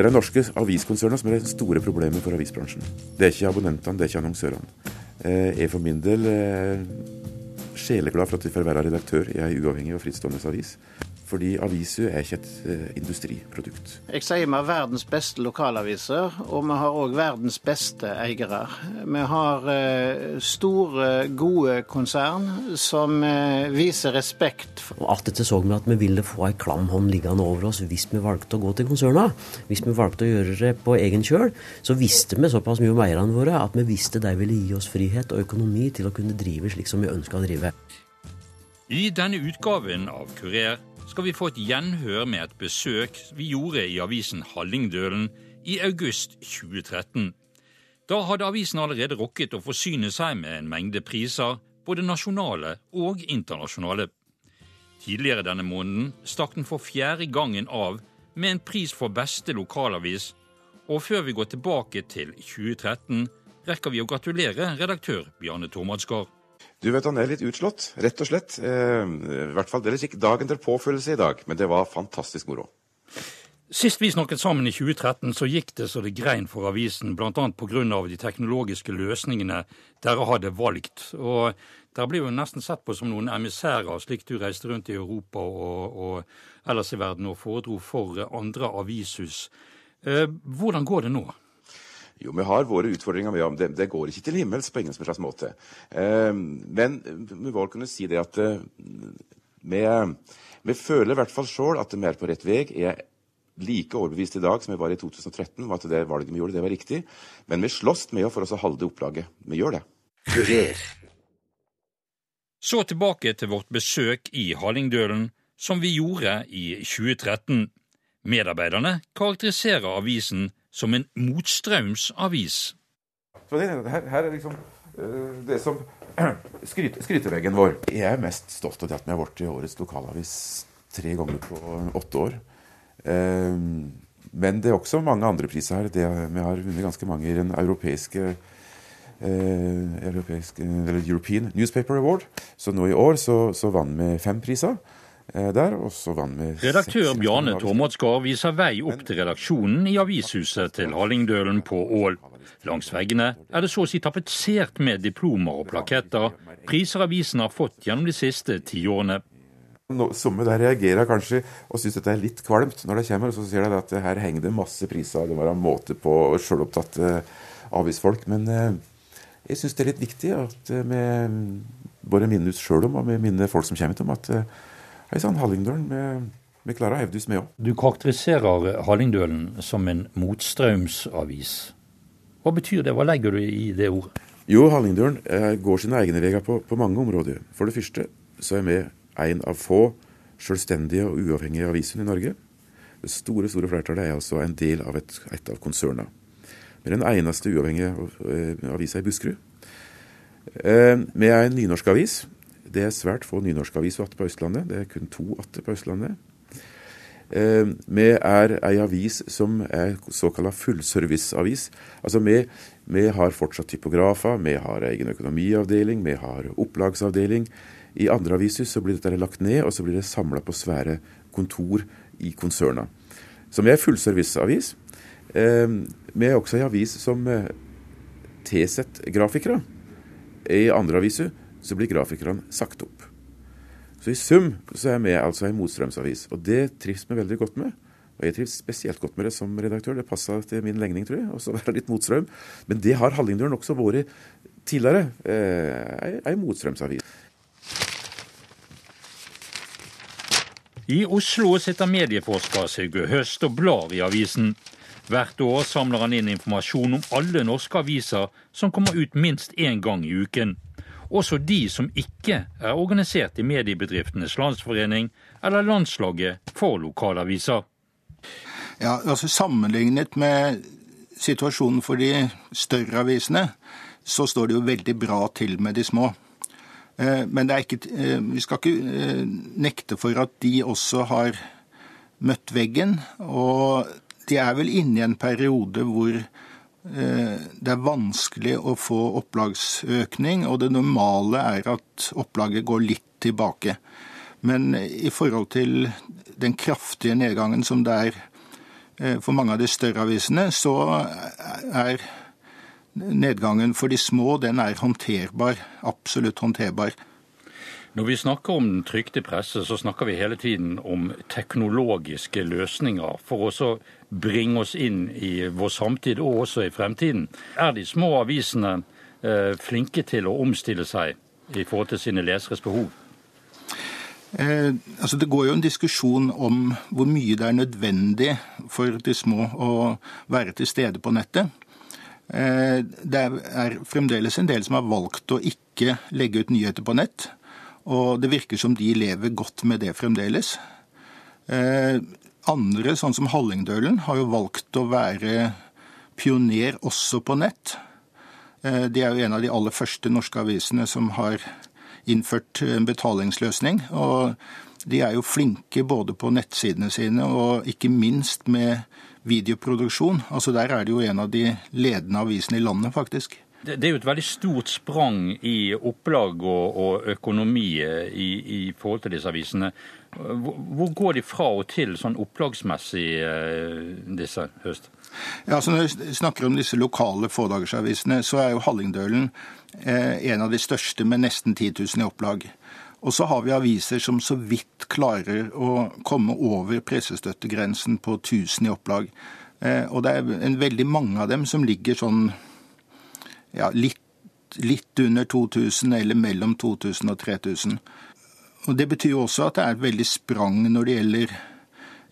Det er norske aviskonsernene som er det store problemet for avisbransjen. Det er ikke abonnentene, det er ikke annonsørene. Jeg er for min del sjeleglad for at vi får være redaktør i ei uavhengig og frittstående avis. Fordi aviser er ikke et eh, industriprodukt. Jeg sier vi har verdens beste lokalaviser, og vi har òg verdens beste eiere. Vi har eh, store, gode konsern som eh, viser respekt. Og Attpåtil så vi at vi ville få ei klam hånd liggende over oss hvis vi valgte å gå til konserna. Hvis vi valgte å gjøre det på egen kjøl, så visste vi såpass mye om eierne våre at vi visste de ville gi oss frihet og økonomi til å kunne drive slik som vi ønska å drive. I denne utgaven av Kurer skal vi få et gjenhør med et besøk vi gjorde i avisen Hallingdølen i august 2013. Da hadde avisen allerede rukket å forsyne seg med en mengde priser, både nasjonale og internasjonale. Tidligere denne måneden stakk den for fjerde gangen av med en pris for beste lokalavis, og før vi går tilbake til 2013, rekker vi å gratulere redaktør Bjarne Tormadsgard. Du vet han er litt utslått, rett og slett. Eh, I hvert fall, Det er ikke dagen til påfølelse i dag, men det var fantastisk moro. Sist vi snakket sammen i 2013, så gikk det så det grein for avisen, bl.a. pga. de teknologiske løsningene dere hadde valgt. Og Dere ble jo nesten sett på som noen emissærer, slik du reiste rundt i Europa og, og ellers i verden og foredro for andre avishus. Eh, hvordan går det nå? Jo, vi har våre utfordringer med det. Det går ikke til himmels på ingen som slags måte. Eh, men vi må kunne si det at eh, vi, vi føler i hvert fall sjøl at vi er på rett vei. Jeg er like overbevist i dag som jeg var i 2013 om at det valget vi gjorde, det var riktig. Men vi slåss med for oss å holde opplaget. Vi gjør det. Kurer. Så tilbake til vårt besøk i Hallingdølen, som vi gjorde i 2013. Medarbeiderne karakteriserer avisen som en motstrømsavis. Her, her, er liksom uh, det som skryt, skryteveggen vår. Jeg er mest stolt av at vi har vært i årets lokalavis tre ganger på åtte år. Uh, men det er også mange andre priser her. Det, vi har vunnet ganske mange i den europeiske Uh, europeiske, European Newspaper Award. Så nå i år så, så vant vi fem priser. Eh, der, og så vant vi Redaktør Bjarne Tormodsgaard viser vei opp til redaksjonen i avishuset til Hallingdølen på Ål. Langs veggene er det så å si tapetsert med diplomer og plaketter, priser avisen har fått gjennom de siste tiårene. Somme der reagerer kanskje og syns dette er litt kvalmt når det kommer. og Så sier de at her henger det masse priser. Det var en måte på sjølopptatte avisfolk. Men eh, jeg syns det er litt viktig at vi både minner oss sjøl om og vi minner folk som kommer hit om at Hei sann, Hallingdølen. med, med klarer Hevdus med òg. Du karakteriserer Hallingdølen som en motstrømsavis. Hva betyr det? Hva legger du i det ordet? Jo, Hallingdølen eh, går sine egne veier på, på, mange områder. For det første så er vi en av få selvstendige og uavhengige aviser i Norge. Det store store flertallet er altså en del av et, et av konsernene. Vi er den eneste uavhengige eh, avisa i Buskerud. Eh, vi er en nynorsk avis. Det er svært få nynorskaviser igjen på Østlandet. Det er kun to igjen på Østlandet. Eh, vi er ei avis som er såkalla fullserviceavis. Altså vi, vi, har fortsatt typografer, vi har egen økonomiavdeling, vi har opplagsavdeling. I andre aviser så blir dette lagt ned, og så blir det samla på svære kontor i konserna. Så vi er fullserviceavis. Eh, vi er også ei avis som eh, tilsetter grafikere. I andre aviser så blir grafikerne sagt opp. Så i sum så er vi altså en motstrømsavis, og det trives vi veldig godt med. Og jeg trives spesielt godt med det som redaktør. Det passa til min legning, tror jeg, også være litt motstrøm. Men det har Hallingdølen også vært tidligere. Eh, motstrømsavis. I Oslo sitter medieforsker Sigurd Høst og blar i avisen. Hvert år samler han inn informasjon om alle norske aviser som kommer ut minst én gang i uken også de som ikke er organisert i Mediebedriftenes Landsforening eller Landslaget for lokalaviser. Ja, altså Sammenlignet med situasjonen for de større avisene, så står det jo veldig bra til med de små. Eh, men ikke, eh, vi skal ikke eh, nekte for at de også har møtt veggen. Og de er vel inne i en periode hvor det er vanskelig å få opplagsøkning, og det normale er at opplaget går litt tilbake. Men i forhold til den kraftige nedgangen som det er For mange av de større avisene så er nedgangen for de små den er håndterbar. Absolutt håndterbar. Når vi snakker om den trykte presse, så snakker vi hele tiden om teknologiske løsninger for å bringe oss inn i vår samtid og også i fremtiden. Er de små avisene eh, flinke til å omstille seg i forhold til sine leseres behov? Eh, altså det går jo en diskusjon om hvor mye det er nødvendig for de små å være til stede på nettet. Eh, det er fremdeles en del som har valgt å ikke legge ut nyheter på nett. Og det virker som de lever godt med det fremdeles. Eh, andre, sånn som Hallingdølen, har jo valgt å være pioner også på nett. Eh, de er jo en av de aller første norske avisene som har innført en betalingsløsning. Og de er jo flinke både på nettsidene sine og ikke minst med videoproduksjon. Altså Der er det jo en av de ledende avisene i landet, faktisk. Det, er jo et veldig stort sprang i opplag og, og økonomi eh, i, i, forhold til disse avisene. Hvor, hvor, går de fra og til sånn opplagsmessig, eh, disse høst? Ja, altså Når vi snakker om disse lokale fådagersavisene, så er jo Hallingdølen eh, en av de største med nesten 10 000 i opplag. Og så har vi aviser som så vidt klarer å komme over pressestøttegrensen på 1000 i opplag. Eh, og det er en veldig mange av dem som ligger sånn ja, litt, litt under 2000 eller mellom 2000 og 3000. Og Det betyr jo også at det er et veldig sprang når det gjelder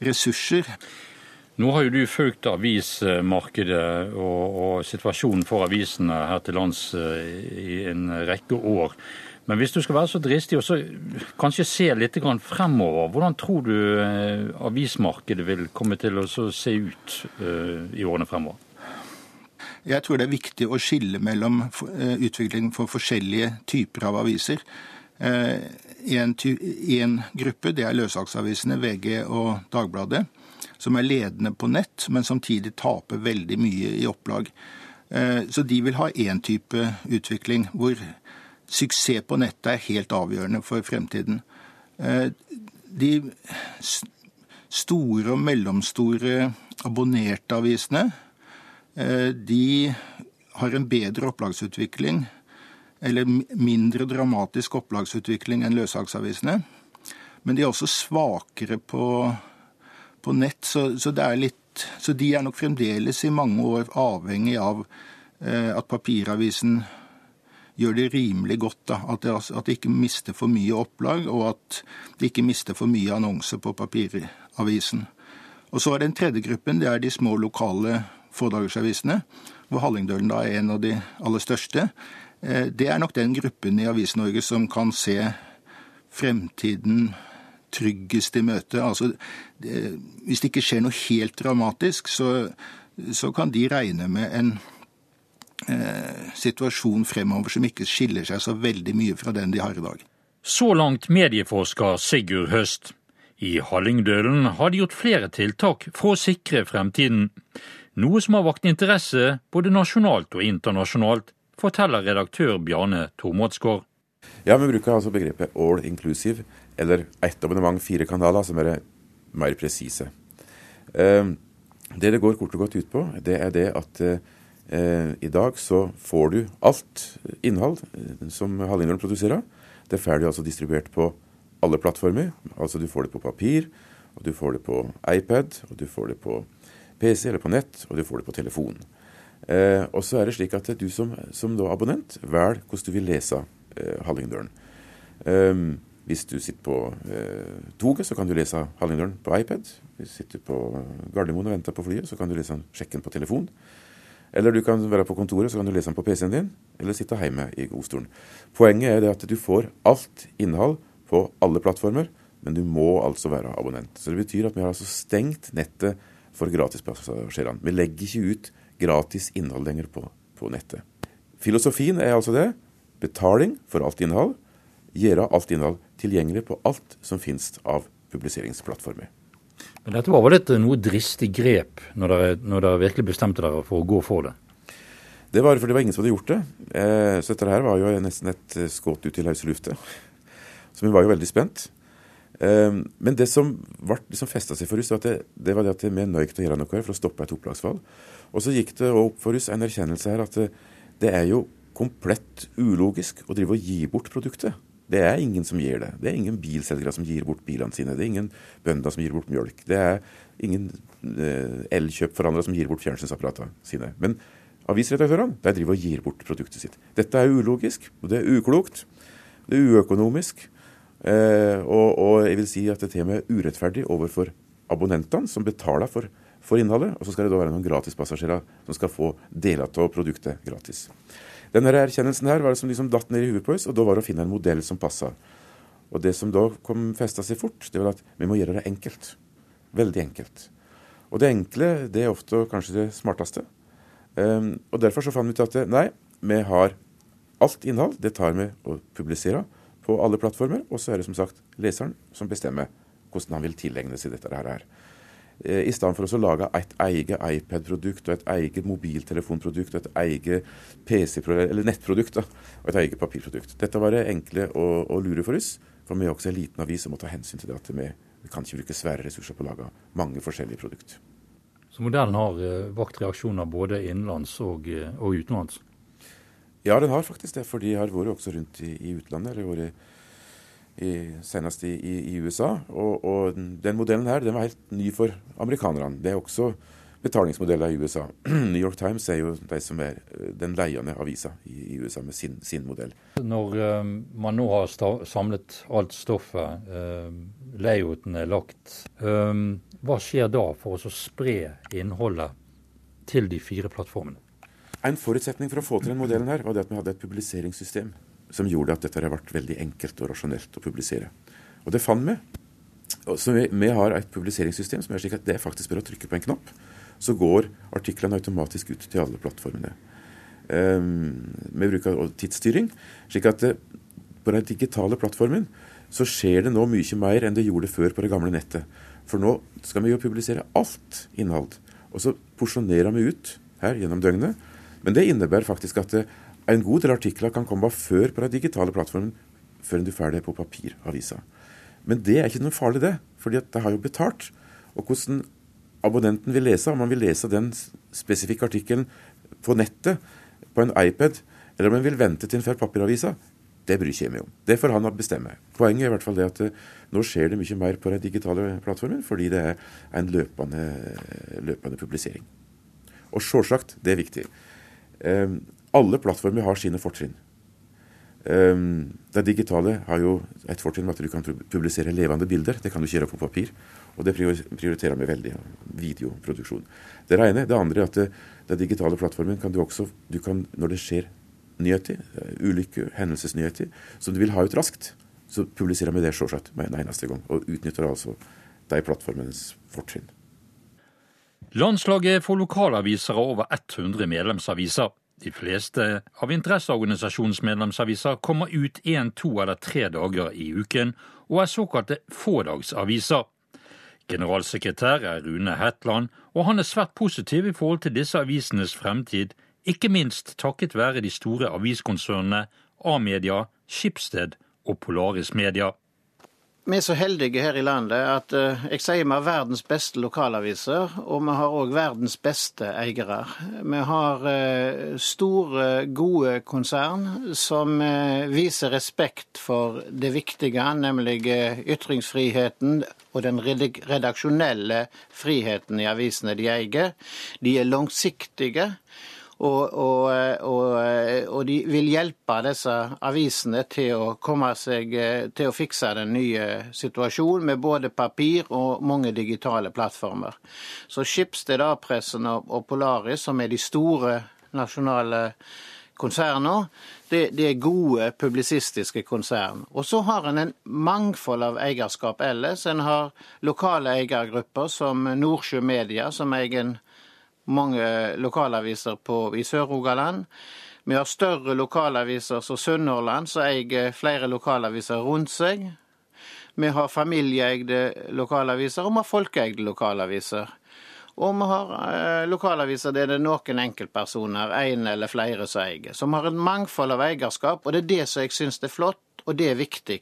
ressurser. Nå har jo du fulgt avismarkedet og, og, situasjonen for avisene her til lands eh, i en rekke år. Men hvis du skal være så dristig og kanskje se litt fremover, hvordan tror du eh, avismarkedet vil komme til å se ut eh, i årene fremover? Jeg tror det er viktig å skille mellom utviklingen utvikling for forskjellige typer av aviser. Eh, en gruppe det er løssalgsavisene VG og Dagbladet, som er ledende på nett, men samtidig taper veldig mye i opplag. Eh, så de vil ha én type utvikling, hvor suksess på nettet er helt avgjørende for fremtiden. De store og mellomstore abonnerte avisene Eh, de har en bedre opplagsutvikling, eller mindre dramatisk opplagsutvikling enn løssalgsavisene. Men de er også svakere på, på nett, så, så, litt, så, de er nok fremdeles i mange år avhengig av eh, at papiravisen gjør det rimelig godt. Da. At, de, at de ikke mister for mye opplag, og at de ikke mister for mye annonser på papiravisen. Og så er den tredje gruppen, det er de små lokale fådagersavisene, hvor Hallingdølen da er en av de aller største. Eh, det er nok den gruppen i Avis-Norge som kan se fremtiden tryggest i møte. Altså, hvis det ikke skjer noe helt dramatisk, så, så kan de regne med en eh, situasjon fremover som ikke skiller seg så veldig mye fra den de har i dag. Så langt medieforsker Sigurd Høst. I Hallingdølen har de gjort flere tiltak for å sikre fremtiden noe som har vakt interesse både nasjonalt og internasjonalt, forteller redaktør Bjarne Tormodsgaard. Ja, vi bruker altså begrepet all inclusive, eller ett abonnement, fire kanaler, som er mer presise. Eh, det det går kort og godt ut på, det er det at eh, i dag så får du alt innhold eh, som Hallingdølen produserer. Det får du altså distribuert på alle plattformer. Altså du får det på papir, og du får det på iPad, og du får det på PC eller på nett, og du får det på telefon. Eh, og så er det slik at du som, som abonnent velger hvordan du vil lese eh, Hallingdølen. Eh, hvis du sitter på eh, toget, så kan du lese Hallingdølen på iPad. Hvis du sitter på Gardermoen og venter på flyet, så kan du lese sjekken på telefon. Eller du kan være på kontoret, så kan du lese den på PC-en din, eller sitte hjemme i godstolen. Poenget er at du får alt innhold på alle plattformer, men du må altså være abonnent. Så det betyr at vi har altså stengt nettet for gratispassasjerene. Vi legger ikke ut gratis innhold lenger på, på, nettet. Filosofien er altså det. Betaling for alt innhold. Gjøre alt innhold tilgjengelig på alt som finnes av publiseringsplattformer. Men dette var vel et noe dristig grep når dere, når dere virkelig bestemte dere for å gå for det? Det var fordi det var ingen som hadde gjort det. Eh, så dette her var jo nesten et skudd ut i løse lufta. Så vi var jo veldig spent. Um, men det som, var, det festa seg for oss, det, det, var det at vi nøykte å gjøre noe for å stoppe et opplagsfall. Og så gikk det opp for oss en erkjennelse her at det, det er jo komplett ulogisk å drive og gi bort produktet. Det er ingen som gir det. Det er ingen bilselgere som gir bort bilene sine. Det er ingen bønder som gir bort mjølk. Det er ingen eh, elkjøpforhandlere som gir bort fjernsynsapparatene sine. Men avisredaktørene de driver og gir bort produktet sitt. Dette er ulogisk, og det er uklokt. Det er uøkonomisk. Eh, og, og, jeg vil si at det temaet er urettferdig overfor abonnentene, som betaler for, for innholdet. Og så skal det da være noen gratispassasjerer som skal få deler av produktet gratis. Denne erkjennelsen her var det som liksom datt ned i huet på oss, og da var det å finne en modell som passa. Og det som da kom festa seg fort, det var at vi må gjøre det enkelt. Veldig enkelt. Og det enkle det er ofte kanskje det smarteste. Um, og derfor så fant vi ut at nei, vi har alt innhold, det tar vi og publiserer på alle plattformer. Og så er det som sagt leseren som bestemmer hvordan han vil tilegne seg dette her. Eh, I stedet for å lage et eget iPad-produkt og et eget mobiltelefonprodukt og et eget PC-produkt, eller nettprodukt da, og et eget papirprodukt. Dette var det enkle og, og lure for oss, for vi er også en liten avis og må ta hensyn til det at vi, vi kan ikke bruke svære ressurser på å lage mange forskjellige produkter. Så modellen har uh, vakt reaksjoner både innenlands og, uh, og, utenlands? Ja, den har faktisk det. For de har vært også rundt i, i utlandet. eller vært i, senest i, i, USA. Og, og, den modellen her den var helt ny for amerikanerne. Det er også betalingsmodeller i USA. New York Times er jo de som er eh, den leiende avisa i, i USA med sin, sin, modell. Når uh, man nå har samlet alt stoffet, uh, layouten er lagt, uh, hva skjer da for å spre innholdet til de fire plattformene? En forutsetning for å få til den modellen her, var det at vi hadde et publiseringssystem som gjorde at dette har vært veldig enkelt og rasjonelt å publisere. Og det fant vi. Så vi, vi, har et publiseringssystem som er slik at det faktisk bare å trykke på en knapp, så går artiklene automatisk ut til alle plattformene. Um, vi bruker tidsstyring, slik at det, på den digitale plattformen så skjer det nå mye mer enn det gjorde før på det gamle nettet. For nå skal vi jo publisere alt innhold. Og så porsjonerer vi ut her gjennom døgnet. Men det innebærer faktisk at en god del artikler kan komme før på den digitale plattformen før du får det på papiravisa. Men det er ikke noe farlig, det. fordi det har jo betalt. Og hvordan abonnenten vil lese, om han vil lese den spesifikke artikkelen på nettet, på en iPad, eller om han vil vente til han får papiravisa, det bryr ikke jeg meg om. Det får han bestemme. Poenget er i hvert fall det at eh, nå skjer det mye mer på den digitale plattformen, fordi det er en løpende, løpende publisering. Og sjølsagt, det er viktig. Um, alle plattformer har sine fortrinn. Um, det digitale har jo et fortrinn med at du kan publisere levende bilder. Det kan du ikke gjøre på papir. Og det prioriterer vi veldig. Videoproduksjon. Det ene. Det andre er at det, det digitale plattformen kan du også du kan, Når det skjer nyheter, eh, ulykker, hendelsesnyheter, som du vil ha ut raskt, så publiserer vi det selvsagt med en eneste gang. Og utnytter altså de plattformenes fortrinn. Landslaget for lokalaviser har over 100 medlemsaviser. De fleste av interesseorganisasjonens medlemsaviser kommer ut én, to eller tre dager i uken, og er såkalte fådagsaviser. Generalsekretær er Rune Hetland, og han er svært positiv i forhold til disse avisenes fremtid, ikke minst takket være de store aviskonsernene A-media, Skipsted og Polaris Media. Vi er så heldige her i landet at uh, jeg sier vi har verdens beste lokalaviser, og vi har òg verdens beste eiere. Vi har uh, store, gode konsern som uh, viser respekt for det viktige, nemlig ytringsfriheten og den redaksjonelle friheten i avisene de eier. De er langsiktige. Og, og, og, og, de vil hjelpe disse avisene til å komme seg til å fikse den nye situasjonen med både papir og mange digitale plattformer. Så Schibsted, A-pressen og Polaris, som er de store nasjonale konsernene, det, det, er gode publisistiske konsern. Og så har en en mangfold av eierskap ellers. En har lokale eiergrupper som Nordsjø Media, som eier en mange lokalaviser på, i Sør-Rogaland. Vi har større lokalaviser som Sunnhordland, som eier flere lokalaviser rundt seg. Vi har familieeide lokalaviser, og vi har folkeeide lokalaviser. Og vi har eh, lokalaviser der det er noen enkeltpersoner, én en eller flere, som eier. Som har et mangfold av eierskap, og det er det som jeg syns er flott Og det er viktig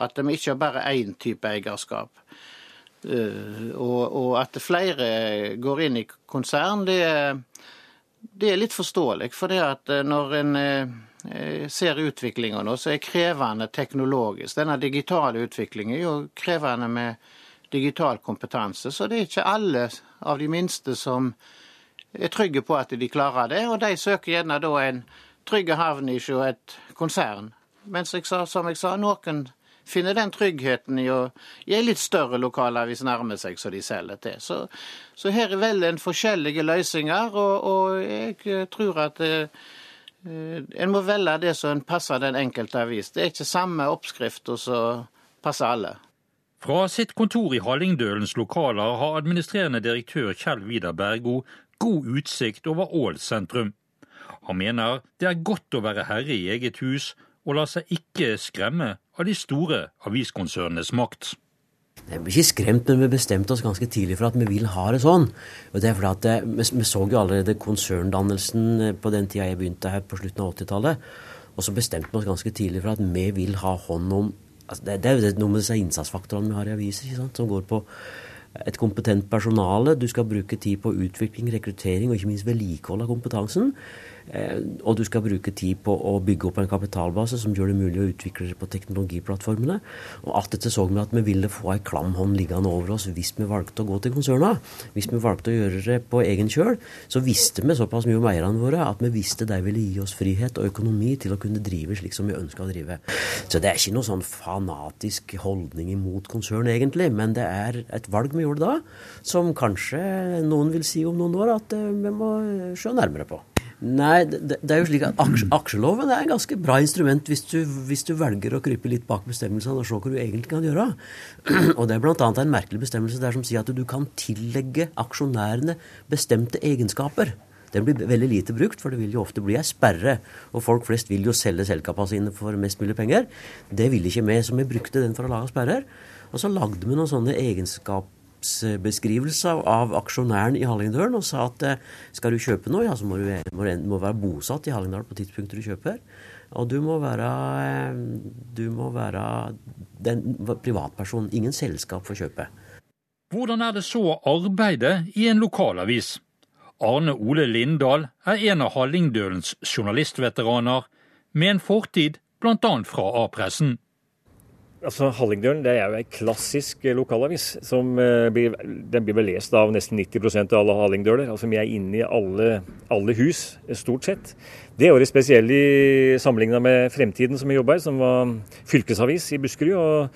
at vi ikke har bare én type eierskap. Og, og, at flere går inn i konsern, det, det er litt forståelig. For det at når en ser utviklinga nå, så er krevende teknologisk. Denne digitale utviklingen er jo krevende med digital kompetanse. Så det er ikke alle av de minste som er trygge på at de klarer det. Og de søker gjerne da en trygg havn ikke et konsern. Mens jeg sa, som jeg sa, noen finner den tryggheten i å i en litt større lokalavis nærme seg så de selger til. Så, så her er vel en forskjellige løsninger, og, og jeg tror at eh, en må velge det som passer den enkelte avis. Det er ikke samme oppskrift som passer alle. Fra sitt kontor i Hallingdølens lokaler har administrerende direktør Kjell Vidar Bergo god utsikt over Ål sentrum. Han mener det er godt å være herre i eget hus og la seg ikke skremme av de store aviskonsernenes makt. Jeg ble ikke skremt, men vi bestemte oss ganske tidlig for at vi vil ha det sånn. Og det er fordi at det, vi, vi så jo allerede konserndannelsen eh, på den tida jeg begynte her på slutten av 80-tallet. Og så bestemte vi oss ganske tidlig for at vi vil ha hånd om altså det, det, er noe med disse innsatsfaktorene vi har i aviser, som går på et kompetent personale. Du skal bruke tid på utvikling, rekruttering og ikke minst vedlikehold av kompetansen. Eh, og du skal bruke tid på å bygge opp en kapitalbase som gjør det mulig å utvikle det på teknologiplattformene. Og alt dette så vi at vi ville få ei klam hånd liggende over oss hvis vi valgte å gå til konserna. Hvis vi valgte å gjøre det på egen kjøl, så visste vi såpass mye om eierne våre at vi visste de ville gi oss frihet og økonomi til å kunne drive slik som vi ønska å drive. Så det er ikke noe sånn fanatisk holdning imot konsern, egentlig, men det er et valg vi gjorde da, som kanskje noen vil si om noen år at eh, vi må se nærmere på. Nei, det, det, er jo slik at aksjeloven er et ganske bra instrument hvis du, hvis du, velger å krype litt bak bestemmelsene og se hva du egentlig kan gjøre. Og det er bl.a. en merkelig bestemmelse der som sier at du kan tillegge aksjonærene bestemte egenskaper. Den blir veldig lite brukt, for det vil jo ofte bli ei sperre. Og folk flest vil jo selge selskapene sine for mest mulig penger. Det ville ikke vi, så vi brukte den for å lage sperrer. Og så lagde vi noen sånne egenskaper beskrivelse av aksjonæren i Hallingdølen og sa at eh, skal du kjøpe noe, ja, så må du, må, må være bosatt i Hallingdal på tidspunktet du kjøper. Og du må være, eh, du må være den privatperson. Ingen selskap for kjøpe. Hvordan er det så å arbeide i en lokalavis? Arne Ole Lindahl er en av Hallingdølens journalistveteraner, med en fortid bl.a. fra A-pressen. Altså, Hallingdølen det er jo en klassisk eh, lokalavis. som uh, blir, Den blir lest av nesten 90% av alle hallingdøler. Altså, Vi er inne i alle, alle, hus, stort sett. Det året spesielt sammenligna med Fremtiden, som vi jobber som var fylkesavis i Buskerud. og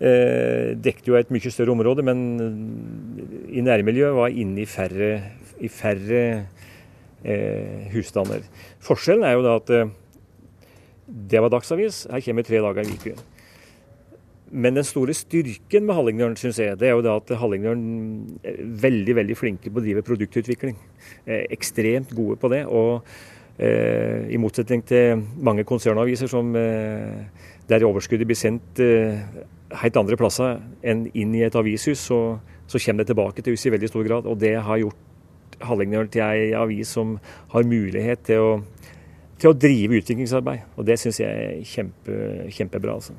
uh, Dekket jo et mye større område, men i nærmiljøet var inne i færre, i færre uh, husstander. Forskjellen er jo da at det var dagsavis. Her kommer tre dager i uken. Men den store styrken med Hallingdølen synes jeg, det er jo da at Hallingdølen er veldig veldig flinke på å drive produktutvikling. Er ekstremt gode på det. Og eh, i motsetning til mange konsernaviser som, eh, der overskuddet blir sendt eh, helt andre plasser enn inn i et avishus, så, så, kommer det tilbake til huset i veldig stor grad. Og det har gjort Hallingdølen til ei avis som har mulighet til å, til å drive utviklingsarbeid. Og det syns jeg er kjempe, kjempebra. altså.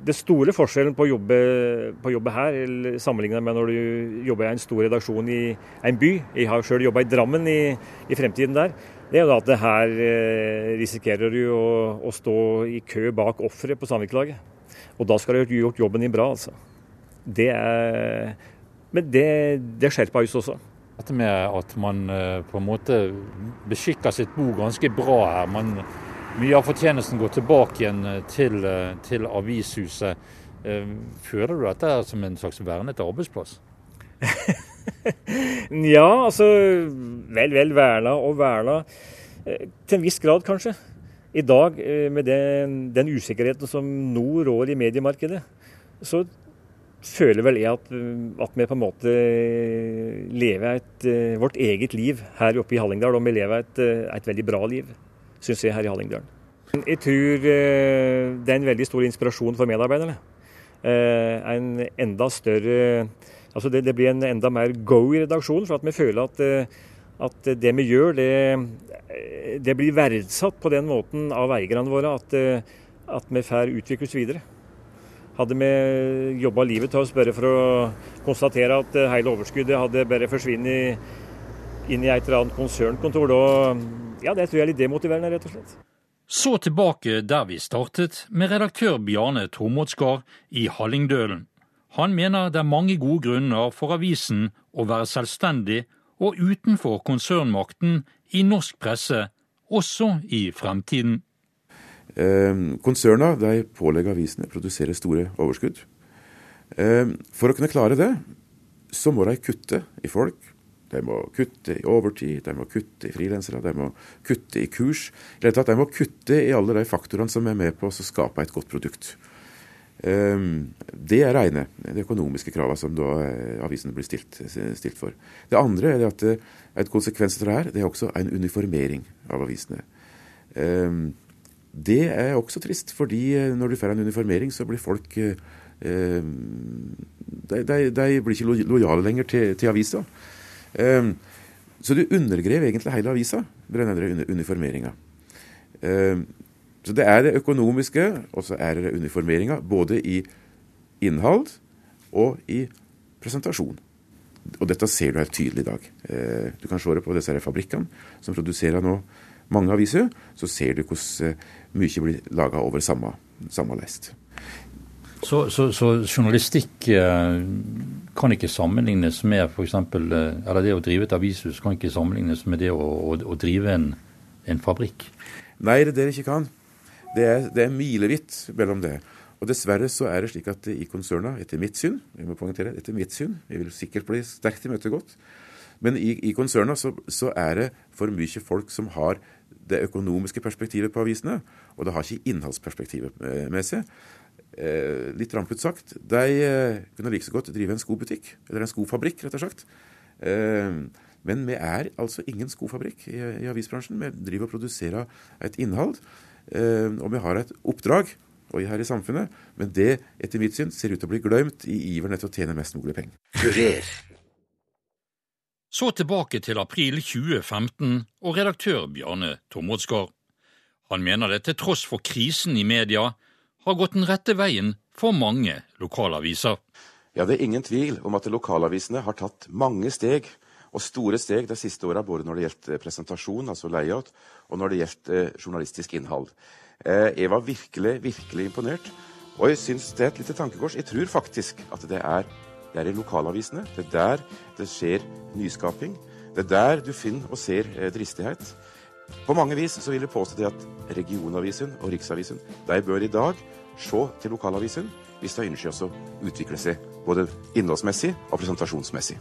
Det store forskjellen på å jobbe, på å jobbe her sammenlignet med når du jobber i en stor redaksjon i en by, jeg har sjøl jobba i Drammen i, i, fremtiden der, det er jo at her eh, risikerer du å, å, stå i kø bak offeret på samvirkelaget. Og da skal du ha gjort jobben din bra, altså. Det er Men det, det skjerper oss også. Dette med at man eh, på en måte beskikker sitt bo ganske bra her. man mye av fortjenesten går tilbake igjen eh, til, eh, til avishuset. Eh, føler du dette som en slags vernet arbeidsplass? ja, altså Vel, vel, verna og verna. Til en viss grad, kanskje. I dag, med den, den usikkerheten som nå rår i mediemarkedet, så føler vel jeg at, at, vi på en måte lever et, vårt eget liv her oppe i Hallingdal. Og vi lever et, et veldig bra liv syns jeg, her i Hallingdølen. Jeg tror eh, det er en veldig stor inspirasjon for medarbeiderne. Eh, en enda større Altså det, det blir en enda mer go i redaksjonen, for at vi føler at, eh, at det vi gjør, det, det, blir verdsatt på den måten av eierne våre at, at vi får utvikles videre. Hadde vi jobba livet til oss bare for å konstatere at hele overskuddet hadde bare forsvunnet inn i et eller annet konsernkontor, da ja, det tror jeg er litt demotiverende, rett og slett. Så tilbake der vi startet, med redaktør Bjarne Tormodsgard i Hallingdølen. Han mener det er mange gode grunner for avisen å være selvstendig og utenfor konsernmakten i norsk presse, også i fremtiden. Eh, konserna de pålegger avisene å produsere store overskudd. Eh, for å kunne klare det, så må de kutte i folk. De må kutte i overtid, de må kutte i frilansere, de må kutte i kurs. I det tatt, De må kutte i alle de faktorene som er med på å skape et godt produkt. Eh, det er rene de økonomiske kravene som da avisene blir stilt, stilt, for. Det andre er at et konsekvens av her, det er også en uniformering av avisene. Det er også trist, fordi eh, når du får en uniformering, så blir folk eh, eh de, de, de, blir ikke lojale lenger til, til avisa. Eh, så du undergrev egentlig hele avisa med den uniformeringa. Eh, så det er det økonomiske, og så er det uniformeringa, både i innhold og i presentasjon. Og dette ser du helt tydelig i dag. Eh, du kan se det på disse fabrikkene som produserer nå mange aviser, så ser du hvordan eh, mye blir laga over samme, samme lest. Så, så, så, journalistikk eh, kan ikke sammenlignes med f.eks. Eh, eller det å drive et avishus kan ikke sammenlignes med det å, å, å drive en, en, fabrikk? Nei, det er det ikke kan. Det er, det er milevidt mellom det. Og Dessverre så er det slik at i konserna, etter mitt syn, jeg må poengtere, etter mitt syn, jeg vil sikkert bli sterkt imøtegått, men i, i konserna så, så, er det for mye folk som har det økonomiske perspektivet på avisene, og det har ikke innholdsperspektivet eh, med seg. Eh, litt rampete sagt, de eh, kunne like så godt drive en skobutikk, eller en skofabrikk, rett og slett. Men vi er altså ingen skofabrikk i, i avisbransjen. Vi driver og produserer et innhold, og vi har et oppdrag og her i samfunnet. Men det, etter mitt syn, ser ut til å bli glemt i iveren etter å tjene mest mulig penger. Kurer. Så tilbake til april 2015 og redaktør Bjarne Tomodsgaard. Han mener det til tross for krisen i media har gått den rette veien for mange lokalaviser. Ja, Det er ingen tvil om at lokalavisene har tatt mange steg, og store steg de siste åra, både når det gjelder presentasjon, altså layout, og når det gjelder eh, journalistisk innhold. Eh, jeg var virkelig, virkelig imponert. Og jeg syns det er et lite tankekors. Jeg tror faktisk at det er det er i lokalavisene. Det er der det skjer nyskaping. Det er der du finner og ser eh, dristighet. På mange vis så vil jeg påstå at regionavisen og riksavisen de bør i dag se til lokalavisen hvis de ønsker å utvikle seg både innholdsmessig og presentasjonsmessig.